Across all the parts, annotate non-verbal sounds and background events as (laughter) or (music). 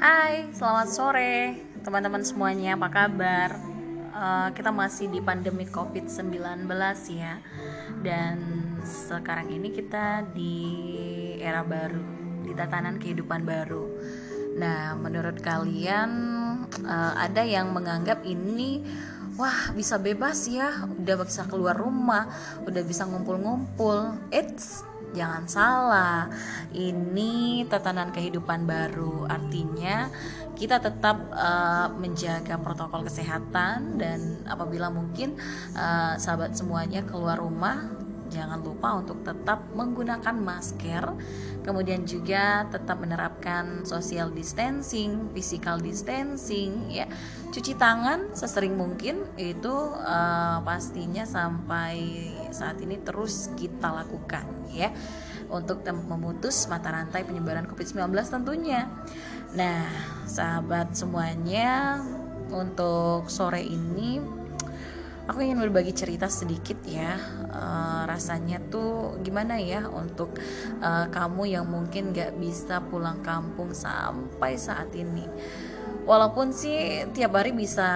Hai, selamat sore teman-teman semuanya, apa kabar? Uh, kita masih di pandemi COVID-19 ya. Dan sekarang ini kita di era baru, di tatanan kehidupan baru. Nah, menurut kalian uh, ada yang menganggap ini Wah bisa bebas ya, udah bisa keluar rumah, udah bisa ngumpul-ngumpul. It's Jangan salah, ini tatanan kehidupan baru. Artinya, kita tetap uh, menjaga protokol kesehatan dan apabila mungkin uh, sahabat semuanya keluar rumah jangan lupa untuk tetap menggunakan masker, kemudian juga tetap menerapkan social distancing, physical distancing, ya, cuci tangan sesering mungkin itu uh, pastinya sampai saat ini terus kita lakukan, ya, untuk memutus mata rantai penyebaran COVID-19 tentunya. Nah, sahabat semuanya, untuk sore ini aku ingin berbagi cerita sedikit ya uh, rasanya tuh gimana ya untuk uh, kamu yang mungkin gak bisa pulang kampung sampai saat ini walaupun sih tiap hari bisa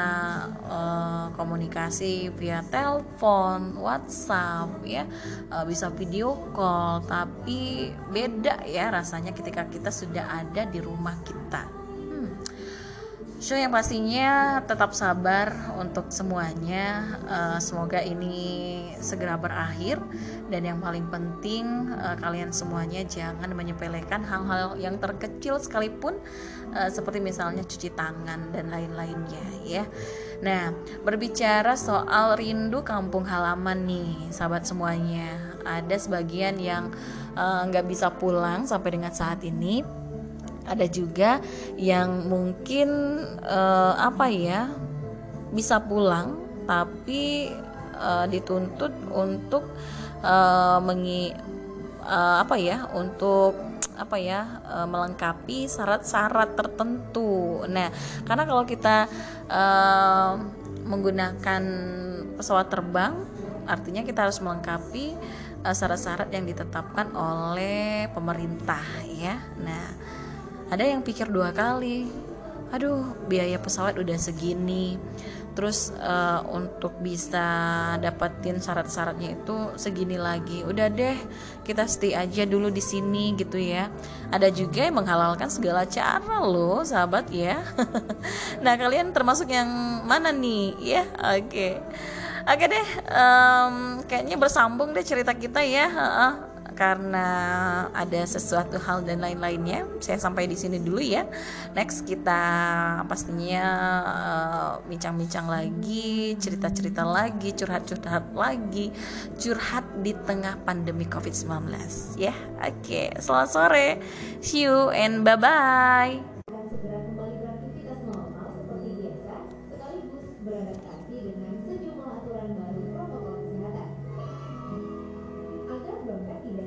uh, komunikasi via telepon, WhatsApp ya, uh, bisa video call, tapi beda ya rasanya ketika kita sudah ada di rumah kita. So yang pastinya tetap sabar untuk semuanya. Uh, semoga ini segera berakhir dan yang paling penting uh, kalian semuanya jangan menyepelekan hal-hal yang terkecil sekalipun uh, seperti misalnya cuci tangan dan lain-lainnya ya. Nah berbicara soal rindu kampung halaman nih sahabat semuanya, ada sebagian yang nggak uh, bisa pulang sampai dengan saat ini ada juga yang mungkin uh, apa ya bisa pulang tapi uh, dituntut untuk uh, mengi uh, apa ya untuk apa ya uh, melengkapi syarat-syarat tertentu. Nah, karena kalau kita uh, menggunakan pesawat terbang, artinya kita harus melengkapi syarat-syarat yang ditetapkan oleh pemerintah ya. Nah, ada yang pikir dua kali. Aduh biaya pesawat udah segini. Terus uh, untuk bisa dapetin syarat-syaratnya itu segini lagi. Udah deh kita stay aja dulu di sini gitu ya. Ada juga yang menghalalkan segala cara loh sahabat ya. (laughs) Nah kalian termasuk yang mana nih? Ya oke. Okay. oke deh um, kayaknya bersambung deh cerita kita ya uh, karena ada sesuatu hal dan lain-lainnya. Saya sampai di sini dulu ya. Next kita pastinya eh, bincang-bincang uh, lagi, cerita-cerita lagi, curhat-curhat lagi, curhat di tengah pandemi Covid-19 ya. Yeah? Oke, okay. selamat sore. See you and bye-bye. beradaptasi dengan sejumlah aturan baru y la